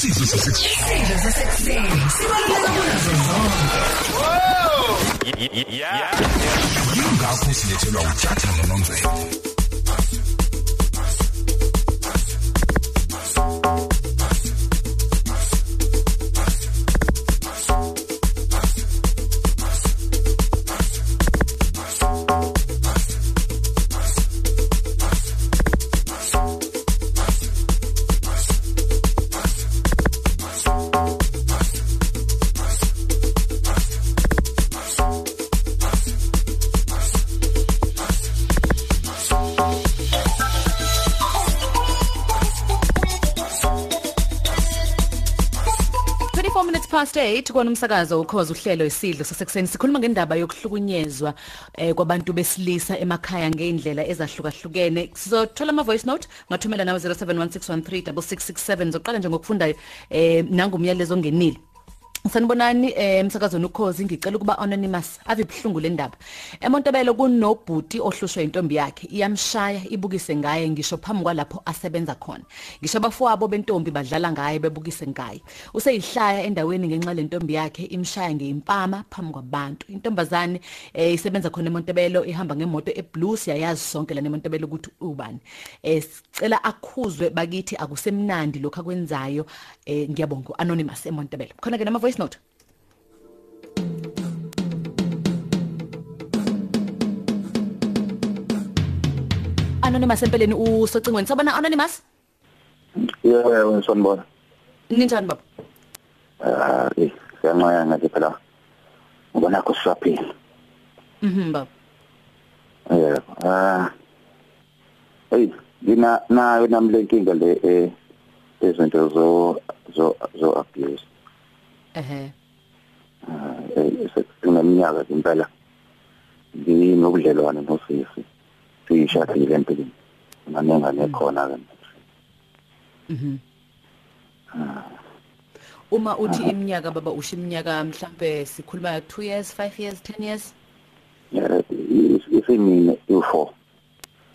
isidlo sasekuseni isidlo sasekuseni sibaluleke kunazo zonke yingakho silethelwa ujathana nomvelo 8 kona umsakazo ukhoza uhlelo isidlo sasekuseni. Sikhuluma ngendaba yokuhlukunyezwa eh kwabantu besilisa emakhaya ngeindlela ezahlukahlukene. Sizothola ama voice note ngathumela nawe 0716136667 zoqala nje ngokufunda eh nangumyalezo ongenile. Sanibonani eh emsakazweni ukhozi ngicela ukuba anonymous ave ibhlungu lendaba. Emontebelo kunobhuti ohlushwe intombi yakhe iyamshaya ibukise ngaye ngisho phambi kwalapho asebenza khona. Ngisho abafowabo bentombi badlala ngaye bebukise ngaye. Useyihlaya endaweni ngenxa lentombi yakhe imshaya ngeimpama phambi kwabantu. Intombazane eh isebenza khona emontebelo ihamba ngemoto eblue siyayazi sonke la nemontebelo ukuthi ubani. Eh sicela akhuzwe bakithi akusemnandi lokho akwenzayo eh ngiyabonga anonymous emontebelo. Khona ke nama voice note Anonymous empeleni usocingweni sabona Anonymous Yeah, ngisonibona. Ninjani baba Ah, eh, siyanxaya ngathi phela. Ubona ko sisaphila. Mhm baba Yeah. Ah. Hey, ngina nayo namlenkinga le eh izinto zo zo zo abuse. Ehe Ah, eh sekuneminyaka impela. Nginobudlelwane nosisi. Siyishadile empilweni. Nganengane khona ke. mhm Uma uthi iminyaka baba usho iminyaka mhlambe sikhuluma 2 years 5 years 10 years Yeah, isimine u4.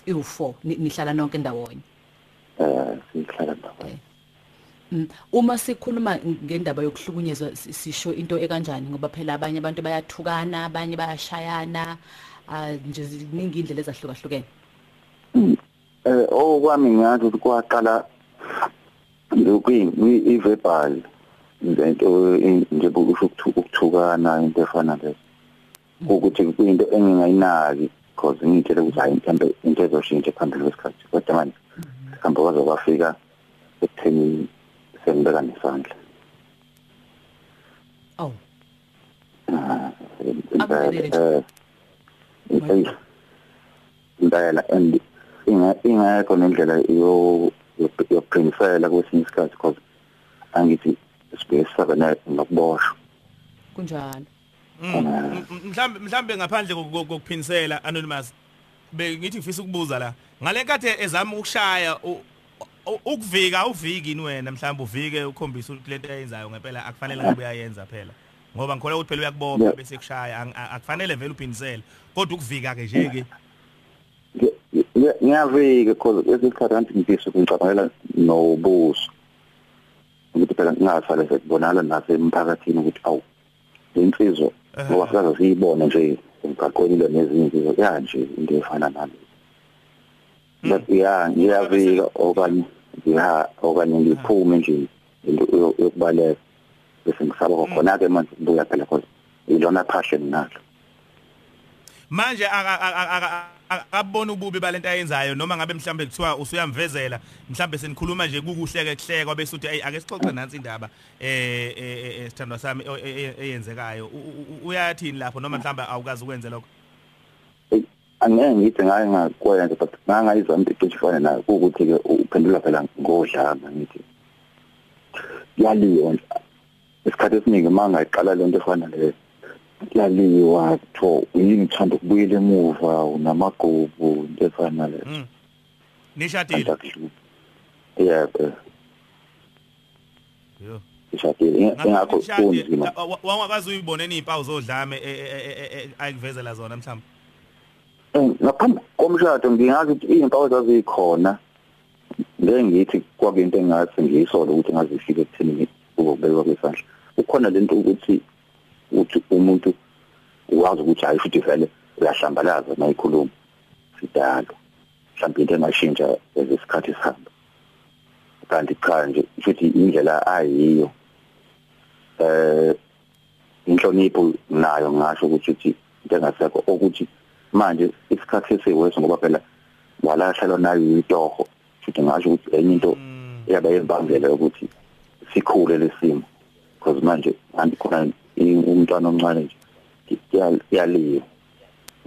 iwu4 nihlala nonke ndawonye Eh, sihlala ndawo. Mm. Uma sikhuluma ngendaba yokuhlukunyezwa si- sisho into ekanjani? Ngoba phela abanye abantu bayathukana abanye bayashayana ah, nje ziningi indlela ezahlukahlukene. Eh okwami ngathi ukuthi kwaqala lokuyini i-verbal into nje bokusho ukuthukana into efana lezo ukuthi kuyinto engingayinaki because ngitshela ukuthi hayi mhlambe into ezoshintsha phambili kwesikhathi kodwa manje mhlawumbe kwaze kwafika ekutheni sengibeka nesandla oh impela Akuvelele nje. eh hey impela and inga ingekho nendlela yo yokuqinisela kwesinye isikhathi because angithi sibheke sabe nayo nokuboshwa. Kunjalo. Mhlambe mhlambe ngaphandle koku- kokuphinisela anonymous bengithi ngifisa ukubuza la. Ngale nkathi ezama ukushaya u- u- ukuvika uviki ini wena? Mhlawumbe uvike ukhombisa ukuthi lento ayenzayo ngempela akufanele ngabe uyayenza phela. Ngoba ngikholwa ukuthi phela uyakubopha bese kushaya. Akufanele vele uphinisele kodwa ukuvika ke nje ke Ngi- ngi- ngiyavika because esikhathi anti ngifisa ukuncabangela nobuso. Ukuthi phela ngingasale sekubonakala nasemphakathini ukuthi awu insizwa ngoba siyaze siyibone nje emgaqweni lo nezinye insizwa kanje into efana nale but ya ngiyavika okanye ngiha okanye ngiphume nje into yo- yokubaleka. Bese ngisaba khona ke manje ukubuya phela because ilona passion nalo. Manje aka- aka- aka- aka- akabona ububi balento ayenzayo noma ngabe mhlambe kuthiwa usuyamvezela mhlambe senikhuluma nje kukuhleke kuhlekwa bese uthi hey ake sixoxe nansi indaba eh eh, eh, sithandwa sami o- e- e- eyenzekayo. U- u- u- uyathini lapho noma mhlambe awukazi ukwenza lokho? Angeke ngithi ngaye ngakwenza but ngangayizama into icishe ifane nayo. Ukuthi ke uphendula phela ngodlanga ngithi yaliwa nje. Isikhathi esiningi mangayiqala lento efana le yaliwa kuthiwa yini uthanda ukubuyela emuva unamagubu into efana le. Mm. nishadile. Yebo. Yo. Ishadile ingakho kunzima. Wangakazi uyiboneni izimpawu zodlame e- e- e- e- ayikuvezela zona mhlawumbe? Eh, ngaphambi komshado ngingazi ukuthi izimpawu zazikhona ngeke ngithi kwakuyinto engathi ngiyisola ukuthi ngazifika ekutheni ukubekwa kwesandla. Ukhona lento ukuthi uthi umuntu wazi ukuthi hayi futhi vele uyahlambalaza mayikhuluma sidalo mhlawumbe into engashintsha ezesikhathi sihamba kanti cha nje futhi indlela ayiyo eh inhlonipho nayo ngasho ukuthi uthi njengasekho ukuthi manje isikhathi sesiwese ngoba phela walahla nayo itoho futhi ngasho ukuthi enye into yabe yembangela ukuthi sikhule lesimo because manje anti khona umntwana omncane nje kuyaliwa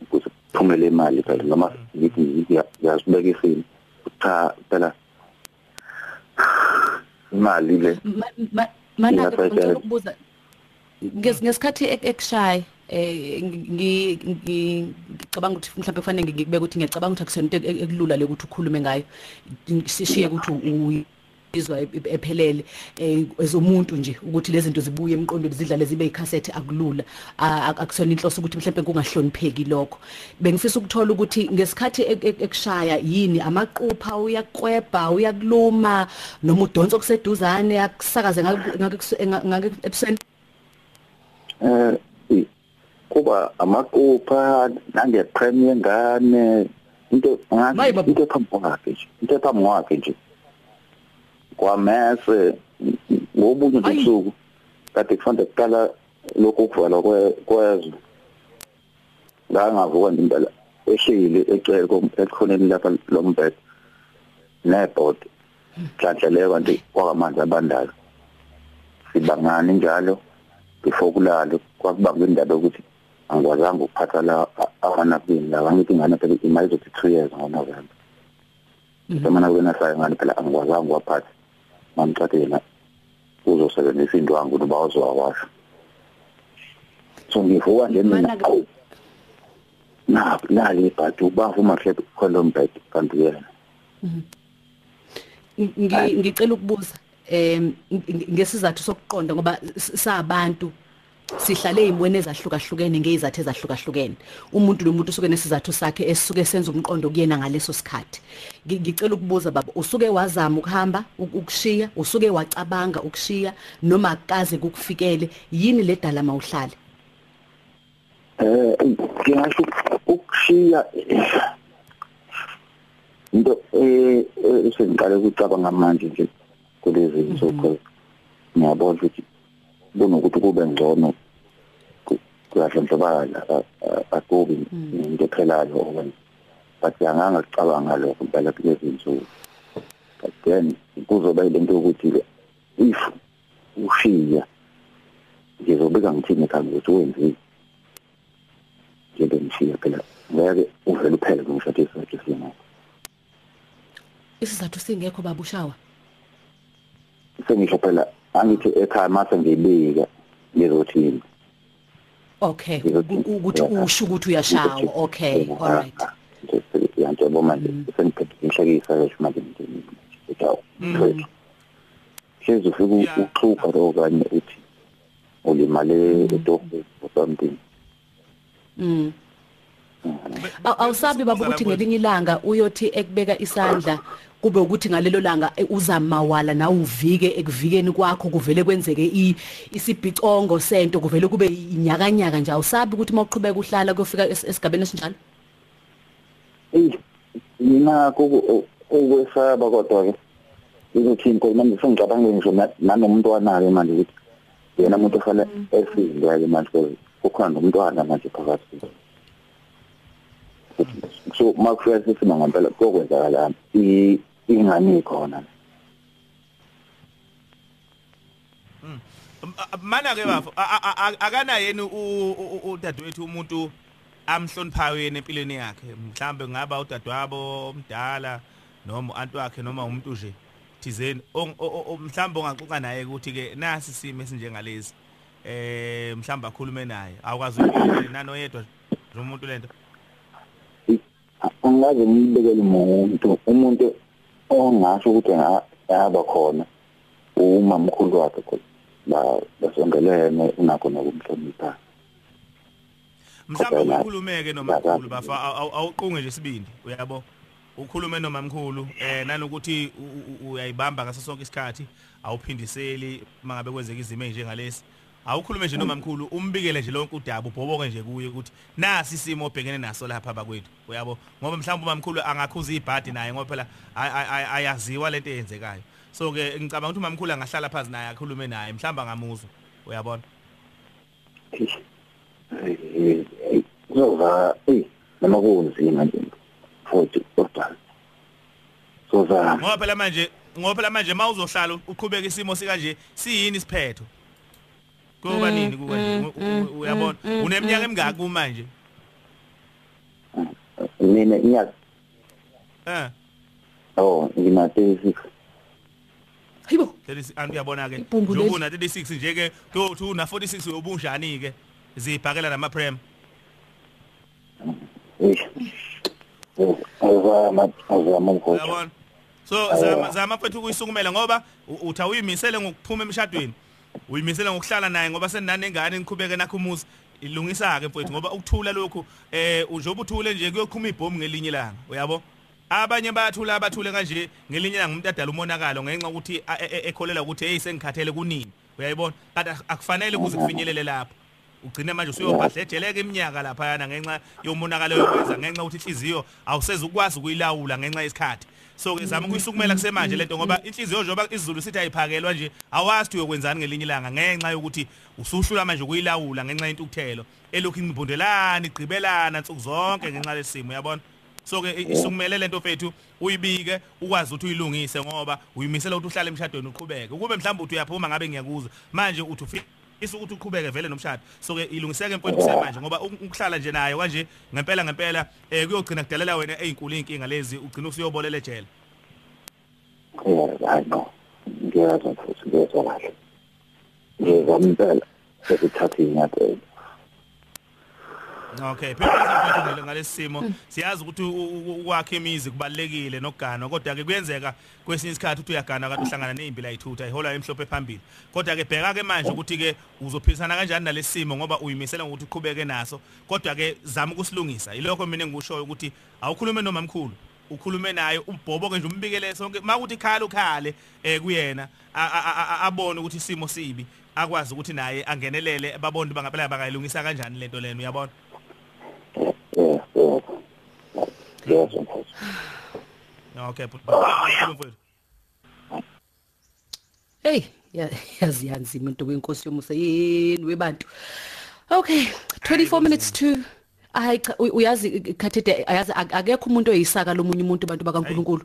ukuze kuphumele imali phela noma ngithi ngiyasibeka isimo cha phela imali le mana ukubuza Nges- ngesikhathi ek- ekushaya eh ngi- ngi- ngicabanga ukuthi mhlawumbe kufanele ngikubeka ukuthi ngiyacabanga ukuthi akusento ek- ekulula le ukuthi ukhulume ngayo. Sishiye ukuthi uyizwa ep- ephelele eh ezomuntu nje ukuthi lezi zinto zibuye emqondweni zidlale zibe ikhasethe akulula. Akusona inhloso ukuthi mhlawumbe kungahlonipheki lokho. Bengifisa ukuthola ukuthi ngesikhathi ek- ek- ekushaya yini amaqupha uyakweba uyakuluma noma udonso kuseduzane akusakaze ngake ebusweni eh kuba amaqupha nangeprem yengane into baba. into phambi kwakhe nje into phambi kwakhe nje. Kwamese ngobunye ubusuku kade kufanele kuqala lokhu ukuvalwa kwe- kwezwe. La ngavuka nje impela ehlile ecele ekhoneni lapha lombhedo nebhodi. Hlanhleleyo kanti kwakamanje abandayo sibangani njalo before kulalo kwakubanga indaba ukuthi angikwazanga ukuphatha la amanabini la ngithi ingane phela imali izothi 2 years ngoNovember semana kwena sayo ngani phela angikwazanga uwaphatha mamthathe yena uzosebenzisa indwangu noba uzowawasha so ngivuka nje mina. Mana-ke- awu, na lali ibhadi bavuma hle kholombed kanti yena. Ngi- ngicela ukubuza em ng- ngesizathu sokuqonda ngoba s- sabantu sihlale ezimweni ezahlukahlukene ngezizathu ezahlukahlukene. Umuntu nomuntu usuke nesizathu sakhe esisuke senza umqondo kuyena ngaleso sikhathi. Ngi- ngicela ukubuza baba usuke wazama ukuhamba uk- ukushiya? Usuke wacabanga ukushiya? Noma akaze kukufikele? Yini le dala mawuhlale? Eh ngingasho ukushiya into eh esengiqale ukucabanga manje nje kulezi insuku ngiyabona ukuthi kunokuthi kube ngcono ku- kuyadlondlobala akubi into ephelayo okwenza but anganga kucabanga lokho impela kulezi insuku but then kuzoba yilento yokuthi if ushiya ngizobika ngithini ekhaya ukuthi wenzile njenge ngishiya phela. Ngeke uvele uphele ngishade isizathu singekho baba ushawa sengisho phela angithi ekhaya mase ngibika ngizothini? Okay. Ngizothi- u- ukuthi Yeah. usho ukuthi uyashawa Ngizothi- okay Yeah, all right. Ah, nje yantebo manje sengiphethe inhlekisa nje manje ngidini etawo hlezi ufika Yeah. uxhuga lo kanye uthi ulimale etofu or something. Mm. Aw- Awusabi baba ukuthi ngelinye ilanga uyothi ekubeka isandla kube ukuthi ngalelo langa eh, uzamawala na uvike ekuvikeni kwakho kuvele kwenzeke isibhicongo sento kuvele kube inyakanyaka nje. Awusabi ukuthi mawuqhubeka uhlala kuyofika es- esigabeni esinjalo? Ngakho ukwesaba kodwa ke ukuthi inkomo manje sengicabange na- nanomntwana ke manje ukuthi yena umuntu ofana esindwa ke manje kukhona nomntwana manje phakathi. So makufika sesima ngempela kokwenzakalana ingani khona mana ke bafo akana yena udadewethu umuntu amhloniphayo yena empilweni yakhe? Mhlambe ngaba udadewabo omdala noma uanti wakhe noma umuntu nje thizeni. Mhlambe ongaxoxa naye ukuthi ke nasi simo esinjengalezi eh mhlambe akhulume naye. Awukwazi ukuthi nanoyedwa nje umuntu lento? Angaze ngibekele umuntu umuntu ongasho ukuthi ngaba khona uma mkhulu wakhe khona ba basongelene unakho nokumhlonipha. Mhlambe Kodwa na- ukhulumeke noma Yaka- mkhulu bafa aw- aw- awuqunge nje sibindi uyabo? Ukhulume nomamkhulu eh nanokuthi u- u- uyayibamba ngaso sonke isikhathi awuphindiseli mangabe kwenzeka izimo ezinjengalesi awukhulume nje nomamkhulu umbikele nje lonke udaba ubhoboke nje kuye ukuthi nasi isimo obhekene naso lapha bakwethu uyabo? Ngoba mhlawumbe umamkhulu angakhuza ibhadi naye ngoba phela ay- ay- ay- ayaziwa lento eyenzekayo. So ke ngicabanga ukuthi umamkhulu angahlala phansi naye akhulume naye mhlawumbe angamuzwa. Uyabona? Kuzoba eh noma kunzima nje futhi kodwa sozama. Ngoba phela manje ngoba phela manje mawuzohlala uqhubeka isimo sikanje siyini isiphetho? Kuba nini kuka nje U- u- uyabona? uneminyaka emingaki kumanje mina inyaka eh oh ngina 36 hayibo. 36 anti uyabona ke Ibhumbu leli. njengoba una 36 nje ke kuyothi una 46 uyobunjani ke zibhakela nama prem so zama zama mfethu ukuyisukumela ngoba uthi awuyimisele ngokuphuma emshadweni. Uyimisele ngokuhlala naye ngoba senani engane niqhubeke nakho umuzi. Ilungisa ke mfethu ngoba ukuthula lokhu eh njoba uthule nje kuyoqhuma ibhomu ngelinye ilanga uyabo? Abanye bayathula abathule kanje ngelinye ilanga umuntu adala umonakalo ngenxa ukuthi e- e- ekholela ukuthi hey sengikhathele kunini. Uyayibona? Kanti ak- akufanele kuze kufinyelele lapho. Ugcine manje usuyobhadlejeleka iminyaka lapha yana ngenxa yomonakalo yokwenza ngenxa ukuthi inhliziyo awuseze ukwazi ukuyilawula ngenxa yesikhathi. So ke zama ukuyisukumela kusemanje lento ngoba inhliziyo njengoba isiZulu sithi ayiphakelwa nje awazi ukuthi uyokwenzani ngelinye ilanga ngenxa yokuthi usuhlula manje ukuyilawula ngenxa yentukuthelo elokhu inibondelana igqibelana nsuku zonke ngenxa lesimo uyabona? So ke isukumele lento fethu uyibike ukwazi ukuthi uyilungise ngoba uyimisela ukuthi uhlale emshadweni uqhubeke. Ukube mhlawumbe uthi uyaphuma ngabe ngiyakuzwa manje uthi ufika isa ukuthi uqhubeke vele nomshado. So ke ilungiseke mfowethu kusemanje ngoba uk- ukuhlala nje nayo kanje ngempela ngempela eh kuyogcina kudalela wena ezinkulu inkinga lezi ugcina usuyobolela ejele yeah i know ngiyazwa futhi ngiyazwa kahle. Ngiyazwa impela sekuthatha inyathelo Okay mfowethu ngalesimo siyazi ukuthi ukwakhe imizi kubalekile nokugana kodwa ke kuyenzeka kwesinye isikhathi uthi uyagana kanti uhlangana nezimpilo ayithutha ihola emhlophe phambili. Kodwa ke bheka ke manje ukuthi ke uzophilisana kanjani nalesimo ngoba uyimisela ukuthi uqhubeke naso. Kodwa ke zama ukusilungisa. Ilokho mina engikushoyo ukuthi awukhulume nomamkhulu ukhulume naye ubhoboke nje umbikele sonke. Makuthi khala ukhale eh kuyena abone ukuthi isimo sibi akwazi ukuthi naye angenelele babone bangapela bangayilungisa kanjani lento lena uyabona? Yeah yeah ngiyazwa mfowethu Okay, phela mfowethu. hey ya- yazi yanzima into kwenkosi yomusa yini webantu okay 24 minutes to hayi cha u- uyazi khathide ayazi ak- akekho umuntu oyisaka lomunye umuntu abantu bakaNkuluNkulu.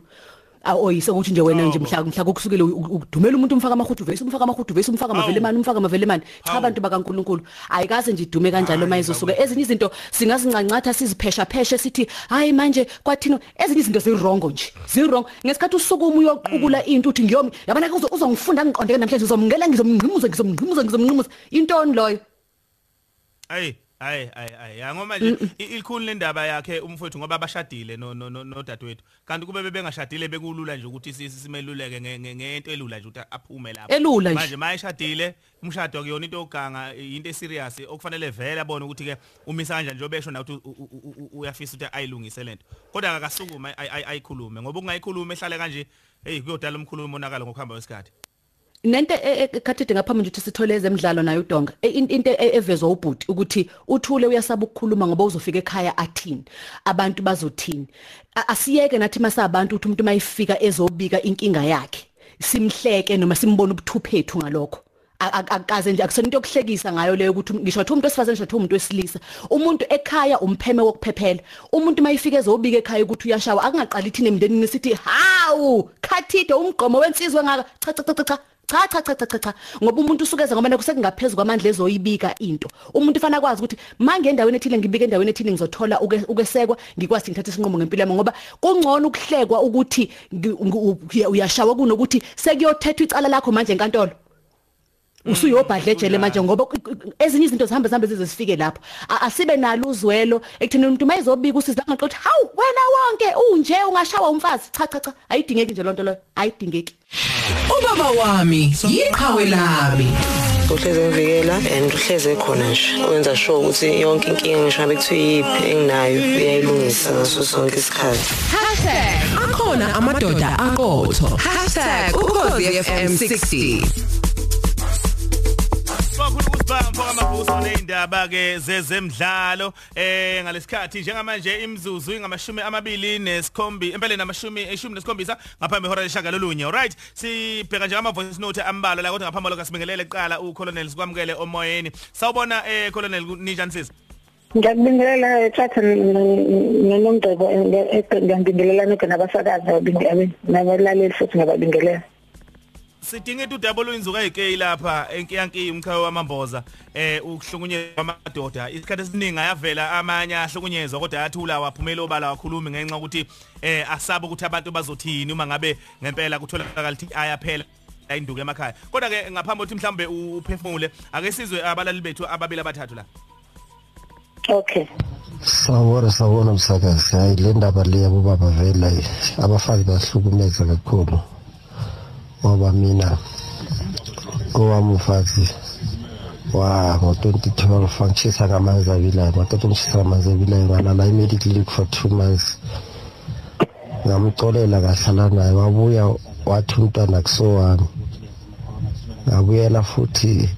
Oyise ukuthi nje wena nje Yabo. mhla mhla kokusukile u- u- udumela umuntu umfaka amahudu vesi umfaka amahudu vesi umfaka Hawu. amavelemani umfaka amavelemani cha Hawu. abantu bakaNkuluNkulu ayikaze nje idume kanjalo Hayi, mayizosuka bakwethu. ezinye izinto singazincancatha siziphesha pheshe sithi hayi manje kwathina ezinye izinto zirongo nje zirongo ngesikhathi usukuma uyoqukula into uthi ngiyomi yabona ke uzo- uzongifunda ngiqondeke namhlanje uzomngela ngizomngqimuza ngizomngqimuza ngizomngqimuza intoni loyo Ayi, ayi, ayi, ayi. Ya ngoba nje i- ilikhulu lendaba yakhe umfowethu ngoba bashadile no no no dadewethu. Kanti kube bebengashadile bekulula nje ukuthi simeluleke nge- nge- ngento elula nje ukuthi aphume lapha. Elula nje. Manje mayeshadile umshado kuyona into oganga into eserious okufanele vele abone ukuthi ke umisa kanjani njengoba esho na ukuthi u- u- u- u- uyafisa ukuthi ayilungise lento. Kodwa ay- ayikhulume ngoba ungayikhuluma ehlale kanje hey kuyodala umkhulumo umonakalo ngokuhamba kwesikhathi. Nento ekhathide ngaphambi nje ukuthi sithole ezemidlalo nayo udonga E- in- into e- evezwa ubhuti ukuthi uthule uyasaba ukukhuluma ngoba uzofika ekhaya athini abantu bazothini. A- asiyeke nathi masabantu ukuthi umuntu mayifika ezobika inkinga yakhe simhleke noma simbone ubuthuphethu ngalokho. A- a- akaze nje akusona into yokuhlekisa ngayo leyo ukuthi ngisho ukuthi umuntu wesifazane ngisho ukuthi umuntu wesilisa. Umuntu ekhaya umpheme wokuphephela. Umuntu mayifika ezobika ekhaya ukuthi uyashawa akungaqali thina emndenini sithi hawu khathide umgqomo wensizwe ngaka. Cha cha cha cha. Cha cha cha cha cha cha. Ngoba umuntu usukeza ngoba kusekungaphezulu kwamandla ezoyibika into. Umuntu ufana kwazi ukuthi mange endaweni ethile ngibike endaweni ethile ngizothola uke- ukwesekwa ngikwazi ngithathe isinqumo ngempilo yami ngoba kungcono ukuhlekwa ukuthi ngi- ngi- uya- uyashawa kunokuthi sekuyothethwa icala lakho manje enkantolo. Mm. usuyobhadlejele manje ngoba ezinye izinto zihambe zihambe zize sifike lapha asibe nalo uzwelo. Ekutheni umuntu mayizobika usizanga ukuthi hawu wena wonke unje ungashawa umfazi. Cha cha cha. Ayidingeki nje lonto loyo. Ayidingeki. Ubaba wami yiqhawe lami uhleze ngivikela and uhleze khona nje wenza sure ukuthi yonke inkinga ngisho ngabe kuthiwa yiphi enginayo uyayilungisa ngaso sonke isikhathi. #akhona amadoda aqotho. #ukhozifm60 bamfaka amabuso nezindaba ke zezemidlalo eh ngalesikhathi njengamanje imizuzu ingamashumi amabili nesikhombi empeleni amashumi eshumi nesikhombisa ngaphambi hora leshagalo lunye alright sibheka nje ama voice note ambalwa la kodwa ngaphambi lokho sibingelele qala uColonel sikwamukele omoyeni. Sawubona eh Colonel ninjani sisi ngiyabingelela thatha eh, nonongcebo eh, eh, ngiyabingelelana nabasakazi abalaleli futhi ngiyabingelela sidinga udouble inzuka ezike lapha enkiyanki umkhawe wamamboza eh ukuhlukunyezwa amadoda isikhathi esiningi ayavela amanye ahlukunyezwa kodwa ayathula waphumela obala wakhuluma ngenxa ukuthi eh asaba ukuthi abantu bazothini uma ngabe ngempela kutholakala ukuthi ayaphela ayinduku emakhaya kodwa ke ngaphambi ukuthi mhlambe uphefumule ake sizwe abalali bethu ababili abathathu la. Okay. Sawubona sawubona msakazi. Hayi le ndaba le yabo baba vela abafaki bahlukumeza kakhulu. Ngoba mina owami umfazi wa ngo-2012 angishisa ngamanzi abilayo ngaqeda ngishisa ngamanzi abilayo ngalala i-medical for two months. Ngamcolela kahlala naye wabuya wathi umntwana kusowami ngabuyela futhi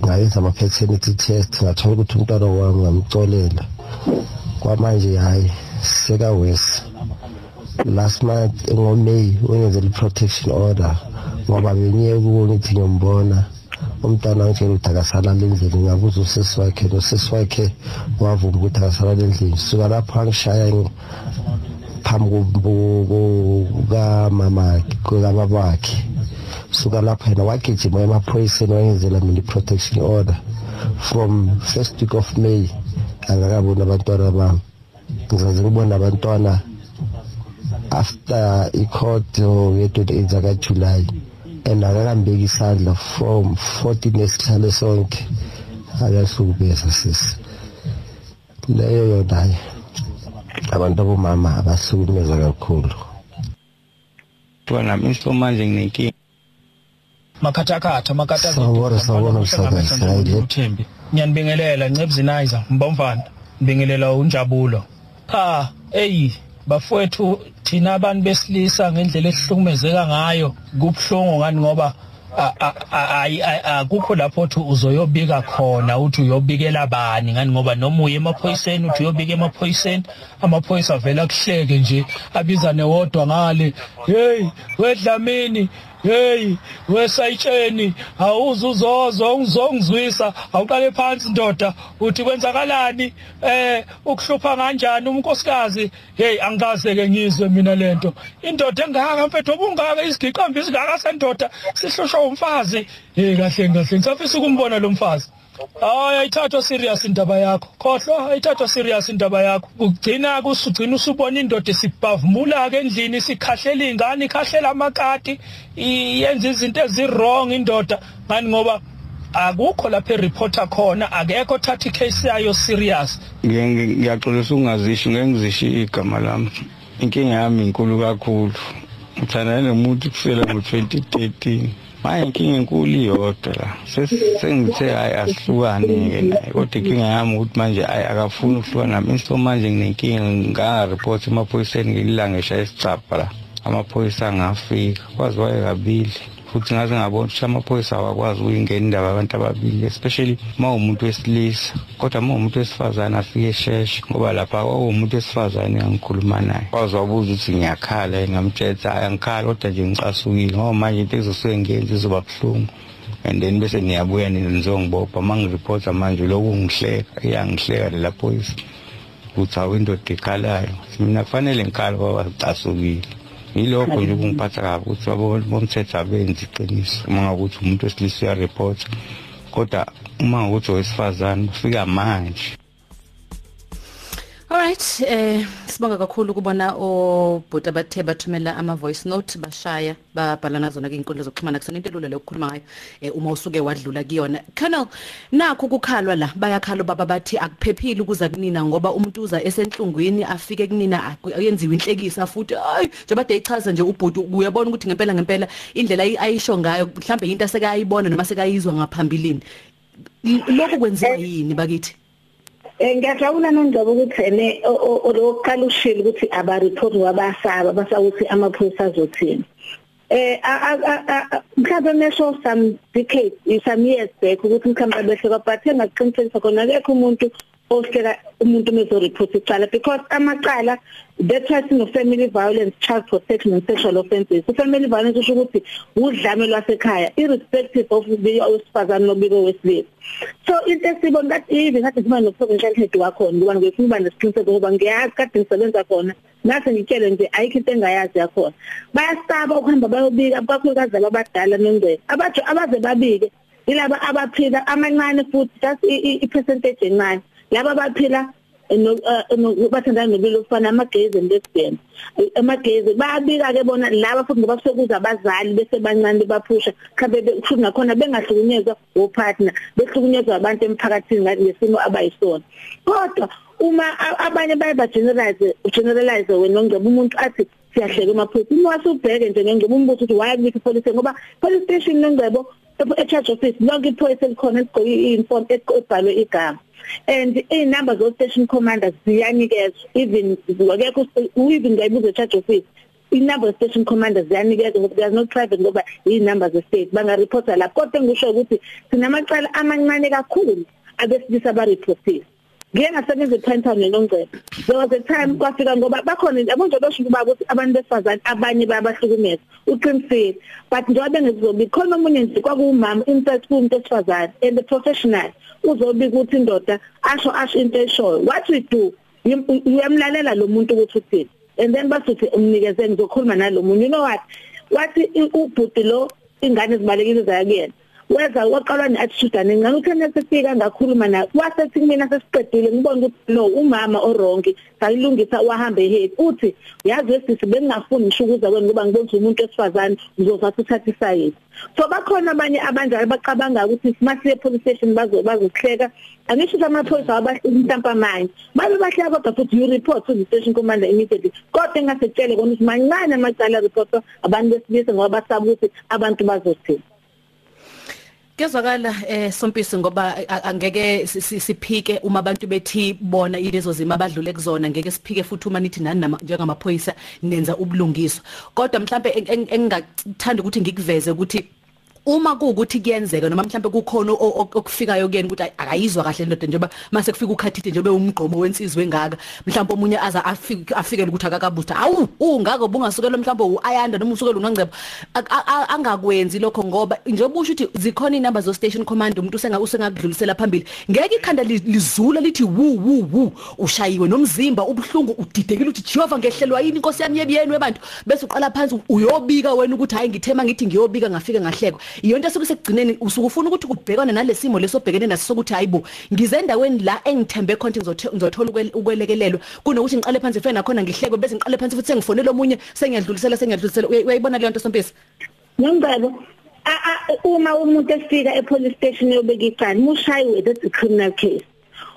ngayenza ama-paternity test ngathola ukuthi umntwana wami ngamcolela. Kwamanje hayi sekawesi last month ngoMay wengenzela i-protection order ngoba bengiye kuwo ngithi ngiyombona. Umntwana ngitshela ukuthi akasalala endlini ngabuza usisi wakhe nosisi wakhe wavuma ukuthi akasalala endlini suka lapho angishaya phambi kukamama kababa wakhe suka lapho yena wagijima emaphoyiseni wangenzela mina i-protection order. From first week of may angakaboni abantwana bami. Ngizaze ngibone abantwana after i-court ye-28 zakajuly and akakambeki isandla from 14 esihlale sonke. Akahlukumeza sisi leyo yonayo abantu abomama abahlukumeza kakhulu. Nami manje nginenkinga makhathakhatha makatha Sawubona, sawubona, msakazi. Hayi, le- uthembi ngiyanibingelela ncebuzinayiza mbomvana. Ngibingelela unjabulo. Cha eyi. Bafowethu thina abantu besilisa ngendlela esihlukumezeka ngayo kubhlungu ngani ngoba a- a- a- ayi- ayi- akukho lapho uthi uzoyobika khona uthi uyobikela bani ngani ngoba noma uye emaphoyiseni uthi uyobika emaphoyiseni amaphoyisa avela kuhleke nje abizane wodwa ngale hey wedlamini hey wesayitsheni awuzuzozwa ungizongizwisa awuqale phansi ndoda. Uthi kwenzakalani? Eh ukuhlupha kanjani unkosikazi hey angikaze ke ngizwe mina lento indoda engaka mfethu obungaka isigiqambi isingaka sendoda sihlushwa umfazi. Hey kahle kahle ngisafisa ukumbona lo mfazi. Hayi ayithathwa serious indaba yakho. Khohlwa ayithathwa serious indaba yakho. Ugcina kusugcina usubona indoda sibhavumula ke endlini sikhahlela ingane ikhahlela amakati i- yenza izinto ezirong indoda. Ngani? Ngoba akukho lapha ereporter khona akekho othatha icase yayo serious. Ngiye- ngiye- ngiyaxolisa ukungazisho ngeke ngizishiye igama lami. Inkinga yami inkulu kakhulu. Ngithandana nomuntu kusela ngo-2013 manje inkinga enkulu iyodwa la Ses- sengithe hhayi asihlukane-ke naye kodwa inkinga yami ukuthi manje hhayi akafuni ukuhlukana nami. Insto manje nginenkinga ngangaripoti emaphoyiseni ngelilanga eshaya isicabha la. Amaphoyisa angafika kwazi waye kabili. Futhi ngaze ngabona ukuthi amaphoyisa awakwazi ukuyingena indaba abantu ababili especially uma umuntu wesilisa. Kodwa uma umuntu wesifazane afike esheshe ngoba lapha kwawumuntu wesifazane engangikhuluma naye. Kwazi wabuza ukuthi ngiyakhala ngamtshela hayi angikhala kodwa nje ngicasukile ngoba manje into ezosuke ngiyenza izoba buhlungu. And then bese niyabuya nizongibopha. Uma ngiripota manje lokhu ngihleka iyangihleka lela phoyisa ukuthi awu indoda ekhalayo mina kufanele ngikhala ngoba ngicasukile. Yilokho nje okungiphatha kabi ukuthi bomthetho abenzi iqiniso uma ngakuthi umuntu wesilisa uyaripota. Kodwa uma ngakuthi owesifazane ufika manje Alright Alright eh sibonga kakhulu kubona obhuta bathe bathumela ama voice note bashaya babhala nazo na inkundla zokuxhumana kusona into elula lokukhuluma ngayo eh uma usuke wadlula kuyona. Colonel nakho kukhalwa la bayakhala baba bathi akuphephile ukuza kunina ngoba umuntu uza esenhlungwini afike kunina ayenziwe inhlekisa futhi ay njengoba de ichaza nje ubhuti uyabona ukuthi ngempela ngempela indlela ayisho ngayo mhlambe into asekayibona noma sekayizwa ngaphambilini. Lokho kwenziwa yini bakithi? Eh ngiyajabula nondaba ukuthi ene lokuqala ushilo ukuthi aba report wabasaba basawuthi amaphoyisa azothina. Eh mhlawumbe mesho some decades some years back ukuthi mkhamba behle but engaqiniseka khona akekho umuntu ohleka umuntu mezo report icala because amacala the threatening of family violence child protection and sexual offences family violence usho ukuthi udlame lwasekhaya irrespective of ubiko wesifazane nobiko wesilisa so into esibona that even kade siba no-provincial head wakhona ngoba ngifuna uba nesiqiniseko ngoba ngiyazi kade ngisebenza khona ngathi ngitshele nje ayikho into engayazi yakhona bayasaba ukuhamba bayobika kakhulukazi abadala nongcebo abajo abaze babike ilaba abaphila amancane futhi just i-percentage encane laba baphila bathandana nobilo kufana amagezi lesbian amagezi bayabika ke bona laba futhi ngoba sekuza abazali bese bancane baphusha khabe futhi nakhona bengahlukunyezwa opartner behlukunyezwa abantu emphakathini ngesimo abayisona. Kodwa uma abanye baye ba generalize generalize wena ngicela umuntu athi siyahleka emaphoyisa uma wasubheke nje ngicela umbuzo ukuthi why kubikho police ngoba police station nongcebo e-charge office lonke iphoyisa elikhona esigqoke i-uniform ebhalwe igama. And inamba zo station commanders ziyanikezwa even akekho even ngayibuza charge office inamba station commanders ziyanikezwa ngoba there's no private ngoba inamba ze state banga reporta la kodwa ngisho ukuthi sinamacala amancane kakhulu abesilisa ba reportile Ngike ngasebenza ePentown nongcebo. There was a time kwafika ngoba bakhona yabo nje basho kuba ukuthi abantu besifazane abanye bayabahlukumeza. Uqinisile. But njengoba bengezobi khona omunye nje kwakuwumama insert kumuntu esifazane and the professional uzobika ukuthi indoda asho asho into eshoyo. What we do uyamlalela lo muntu ukuthi uthini. And then basuthi umnikezeni ngizokhuluma nalomunye. You know what? Wathi ubhuti lo ingane zibalekile zayakuyena. Weza waqalwa ne-attitude aningi ngikuthena sefika ngakhuluma naye. Wasethi kumina sesiqedile ngibona ukuthi no umama orongi sayilungisa wahamba ehead. Uthi yazi wesisi bengingafuni ngisho ukuza kwena ngoba ngibona umuntu esifazane ngizothatha uthatha isayezi so bakhona abanye abanjalo bacabanga ukuthi masiye police station bazo bazohleka angisho ukuthi amaphoyisa abahlintampa manje babe bahleka kodwa futhi you report to the station commander immediately. Kodwa engasetshele kona ukuthi mancane amacala report abantu besilisa ngoba basaba ukuthi abantu bazothini. Kezwakala eh sompisi ngoba angeke siphike uma abantu bethi bona ilezo zima abadlule kuzona ngeke siphike futhi uma nithi nani njengamaphoyisa nenza ubulungiswa. Kodwa mhlambe engingathanda ukuthi ngikuveze ukuthi uma kuukuthi kuyenzeka noma mhlambe kukhona okufikayo kuyena ukuthi akayizwa kahle ndoda njengoba mase kufika ukhathide njengoba umgqomo wensizwe engaka mhlawumbe omunye aza afike afikele ukuthi akakabutha awu ungaka bungasukela mhlawumbe uayanda noma usukela ungangcebo angakwenzi lokho ngoba njengoba usho ukuthi zikhona inamba zo station command umuntu usenga usengakudlulisela phambili. Ngeke ikhanda lizula lithi wu wu wu ushayiwe nomzimba ubhlungu udidekile uthi Jehova ngehlelwa yini inkosi yami yebiyeni webantu bese uqala phansi uyobika wena ukuthi hayi ngithema ngithi ngiyobika ngafika ngahlekwa. Iyonto esuke sekugcineni usuke ufuna ukuthi kubhekane nalesimo lesobhekene naso sokuthi hayibo ngize endaweni la engithembe khona ngizothola ukwelekelelwa. Kunokuthi ngiqale phansi fena khona ngihlekwe bese ngiqale phansi futhi sengifonela omunye sengiyadlulisela sengiyadlulisela. Uyayibona leyo nto sompisi? Ngicela uma umuntu efika epolice station yobeka icala mushayiwe that's a criminal case.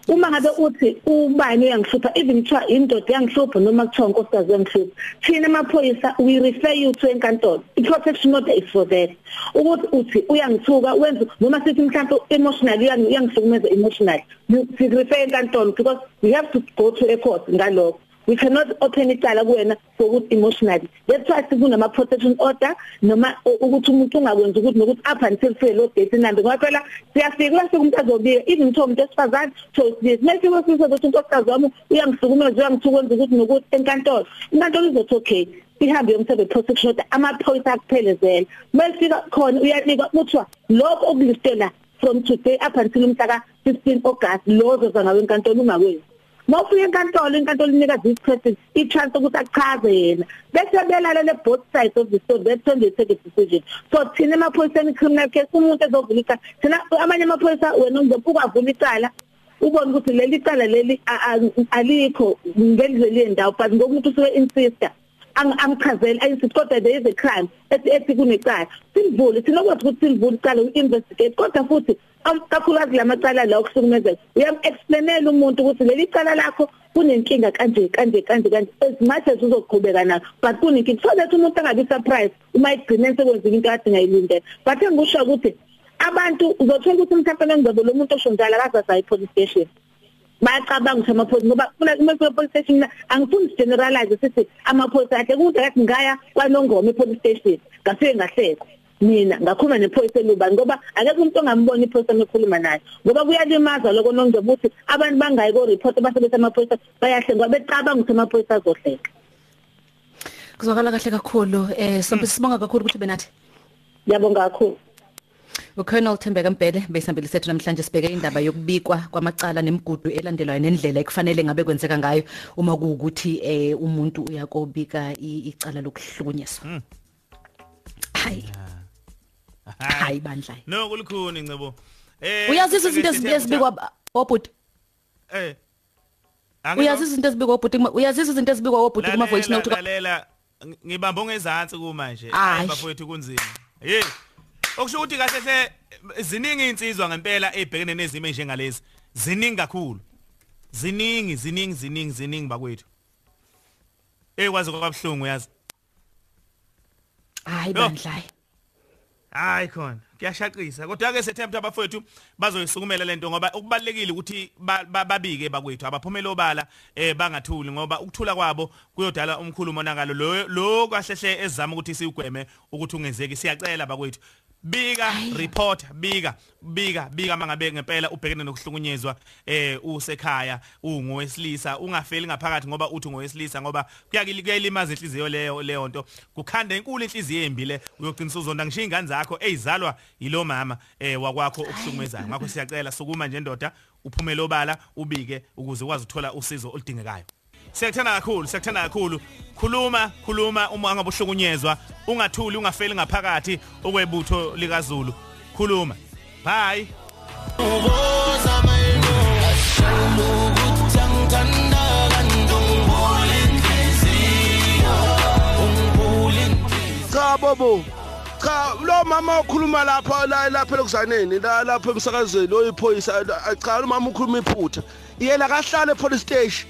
Uma ngabe uthi ubani uyangihlupha even kuthiwa indoda yangihlupha noma kuthiwa unkosikazi yangihlupha thina amaphoyisa we refer you to enkantolo. I-protection order is for that. Ukuthi uthi uyangithuka wenza noma sithi mhlawumbe emotionally uyangihlukumeza emotionally. We refer enkantolo because we have to go to a court ngalokho. We cannot open icala kuwena sokuthi emotionally. That's why sikunama protection order noma ukuthi umuntu ungakwenza ukuthi nokuthi up until say lo date nambe ngoba phela siyafika la sokumuntu azobika even though umuntu esifazane so this mase wasise ukuthi unkosikazi wami uyangihlukumeza uyangithukwenza ukuthi nokuthi enkantolo inkantolo izothi okay ihambe yomsebenzi protection order amaphoyisa akuphelezela mayifika khona uyanika kuthiwa lokho okulistela from today up until umhla ka 15 August lozo zangawe enkantolo ungakwenzi Mawufika enkantolo inkantolo inika this i-chance ukuthi achaze yena. Bese belalele both sides of the story that's when they take a decision. So thina emaphoyiseni criminal case umuntu ezovula icala thina amanye amaphoyisa wena ngizophuka avula icala ubone ukuthi leli cala leli a- a- alikho ngendlela yendawo but ngokuthi usuke insista. Amchazele ayisithi kodwa there is a crime. Ethi kunecala silivule sinokwazi ukuthi silivule icala uinvestigate kodwa futhi kakhulukazi lamacala la okuhlukumezeka. Uyam-explainela umuntu ukuthi leli cala lakho kunenkinga kanje kanje kanje kanje as much as uzoqhubeka nayo but kunenkinga. So that umuntu angabi surprise uma igcine sekwenzeka into kade ngayilindele but engikusho ukuthi abantu uzothola ukuthi mhlawumbe ngizobe lo muntu osho njalo akazazi ayi police station. Bayacabanga ukuthi amaphoyisa ngoba kuna uma kufika police station mina angifuni generalize sithi amaphoyisa ahle kude kathi ngaya kwanongoma e-police station ngafike ngahleka. Mina ngakhuluma nephoyisa elubani ngoba akekho umuntu ongambona iphoyisa mekhuluma naye. Ngoba kuyalimaza lokho nongoba uthi abantu bangayi ko report basebenza amaphoyisa bayahle ngoba becabanga ukuthi amaphoyisa azohleka. Kuzwakala kahle kakhulu eh sonke sibonga kakhulu ukuthi benathi. Ngiyabonga kakhulu. uColonel Thembeka Mbele besihambile sethu namhlanje sibheke indaba yokubikwa kwamacala nemigudu elandelwayo nendlela ekufanele ngabe kwenzeka ngayo uma kuukuthi eh umuntu uyakobika icala lokuhlukunyezwa. Hayi. Hayi bandla. No kulikhuni ncebo eh uyazizwa izinto ezibi- ezibikwa obhuti. Eh. Uyazizwa izinto ezibikwa kuma- uyazizwa izinto ezibikwa obhuti kuma voice note lalela. Ng- ngibamba ongezansi kumanje Ayi. bafowethu kunzima. Hey okusho ukuthi kahle hle ziningi insizwa ngempela ebhekene nezimo njengalezi ziningi kakhulu. Ziningi ziningi ziningi ziningi bakwethu. Ekwazi kwabhlungu yazi hayi Yo. bandla hayi khona. Kuyashaqisa. Kodwa ke sethemba abafowethu bazoyisukumela lento ngoba ukubalekile ukuthi ba- ba- babike bakwethu. Abaphumela obala eh bangathuli ngoba ukuthula kwabo kuyodala umkhulu umonakalo lo lo kahlehle ezama ukuthi siugweme ukuthi ungenzeki siyacela bakwethu bika report bika bika bika mangabe ngempela ubhekene nokuhlukunyezwa eh usekhaya ungowesilisa ungafeli ngaphakathi ngoba uthi ungowesilisa ngoba kuyalimaza inhliziyo leyo leyo nto. Kukhanda inkulu inhliziyo embi le uyogcina uzonda ngisho ingane zakho. Ezalwa yilo mama eh wakwakho okuhlukumezayo ngakho siyacela sukuma nje ndoda uphumele obala ubike ukuze ukwazi ukuthola usizo oludingekayo. Siyakuthanda kakhulu, siyakuthanda kakhulu. Khuluma, khuluma uma ngabe uhlukunyezwa, ungathuli, ungafeli ngaphakathi okwebutho likaZulu. Khuluma. Bye. cha bobo cha lo mama okhuluma lapha la lapha lokuzaneni la lapha emsakazweni oyiphoyisa cha lo mama ukhuluma iphutha yena akahlale police station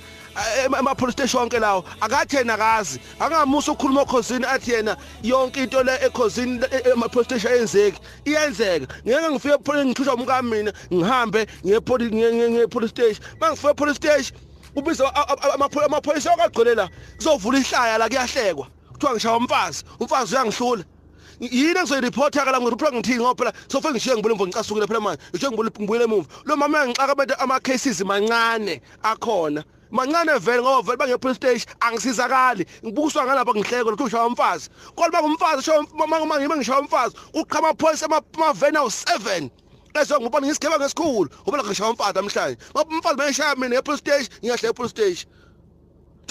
ema police station wonke lawo. Akathena akazi. Angamusa ukukhuluma ekhosini athi yena yonke into le ekhosini ema police station ayenzeki. Iyenzeka. Ngeke ngifike epolice ngithusha umka mina ngihambe ngiye police ngiye police station. Mangifike police station ubiza amaphoyisa akagcwele la kuzovula ihlaya la kuyahlekwa. Kuthiwa ngishaya umfazi umfazi uyangihlula. Yini engizoyiripotha kala ngiripotha ngithini? Ngoba phela sofike ngishiye ngibule mvo ngicasukile phela manje. Ngishiye ngibule ngibuyele emuva. Lo mama uyangixaka bete ama cases mancane akhona. Mancane vele ngoba vele bange-police station angisizakali. Ngibukiswa ngalapha ngihleko lokhu ngishaya umfazi. Kodwa bangumfazi mangibe ngishaya umfazi. Uqhama amaphoyisa amaveni awu-seven bese ngibona ngisigebenga esikhulu ngoba ngishaya umfazi namhlanje. Ngoba umfazi bayishaya mina e-police station ngiyahle e-police station.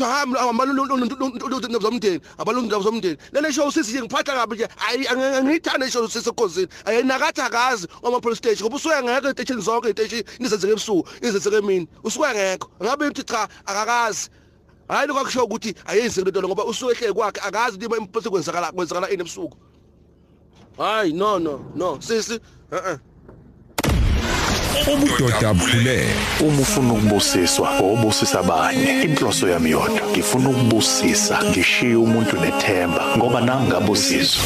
Hami abalungu zomndeni abalungu zomndeni. Lele show sisi nje ngiphatha kabi nje ayi angiyithanda show sisi ekhosini. Ayinakathi akazi ama police station ngoba usuke ngeke estation zonke estation nizenzeke ebusuku izenzeke emini. Usuke ngekho. Ngabe uthi cha akakazi. Hayi lokho kusho ukuthi ayenzi into ngoba usuke ehle kwakhe akazi ukuthi imphosi kwenzakala kwenzakala ini ebusuku. Hayi no no no. Sisi eh eh ubudoda bukhule uma ufuna ukubusiswa obusisa abanye. Inhloso yami yodwa ngifuna ukubusisa ngishiye umuntu nethemba ngoba nangingabusizwa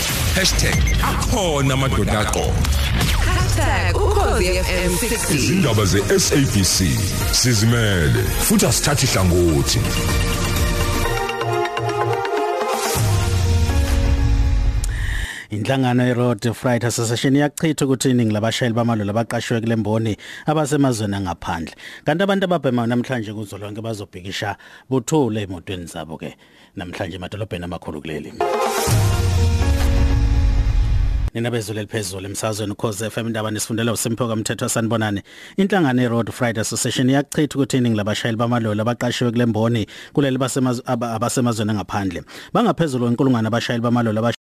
#akhona amadoda aqo. #ukhozifm 60 izindaba ze-SABC sizimele futhi asithathi hlangothi. Inhlangano yeRoad Freight Association iyachitha ukuthi iningi labashayeli bamaloli abaqashwe kule mboni abasemazweni angaphandle. Kanti abantu ababhema namhlanje kuzolonke bazobhikisha buthule emotweni zabo ke namhlanje emadolobheni amakhulu kuleli. Nina bezulu eliphezulu emsazweni cause FM indaba nisifundela uSimpho kamthetho sanibonane inhlangano yeRoad Freight Association iyachitha ukuthi iningi labashayeli bamaloli abaqashwe kule mboni kuleli basemazweni abasemazweni angaphandle bangaphezulu kwenkulungwane abashayeli bamaloli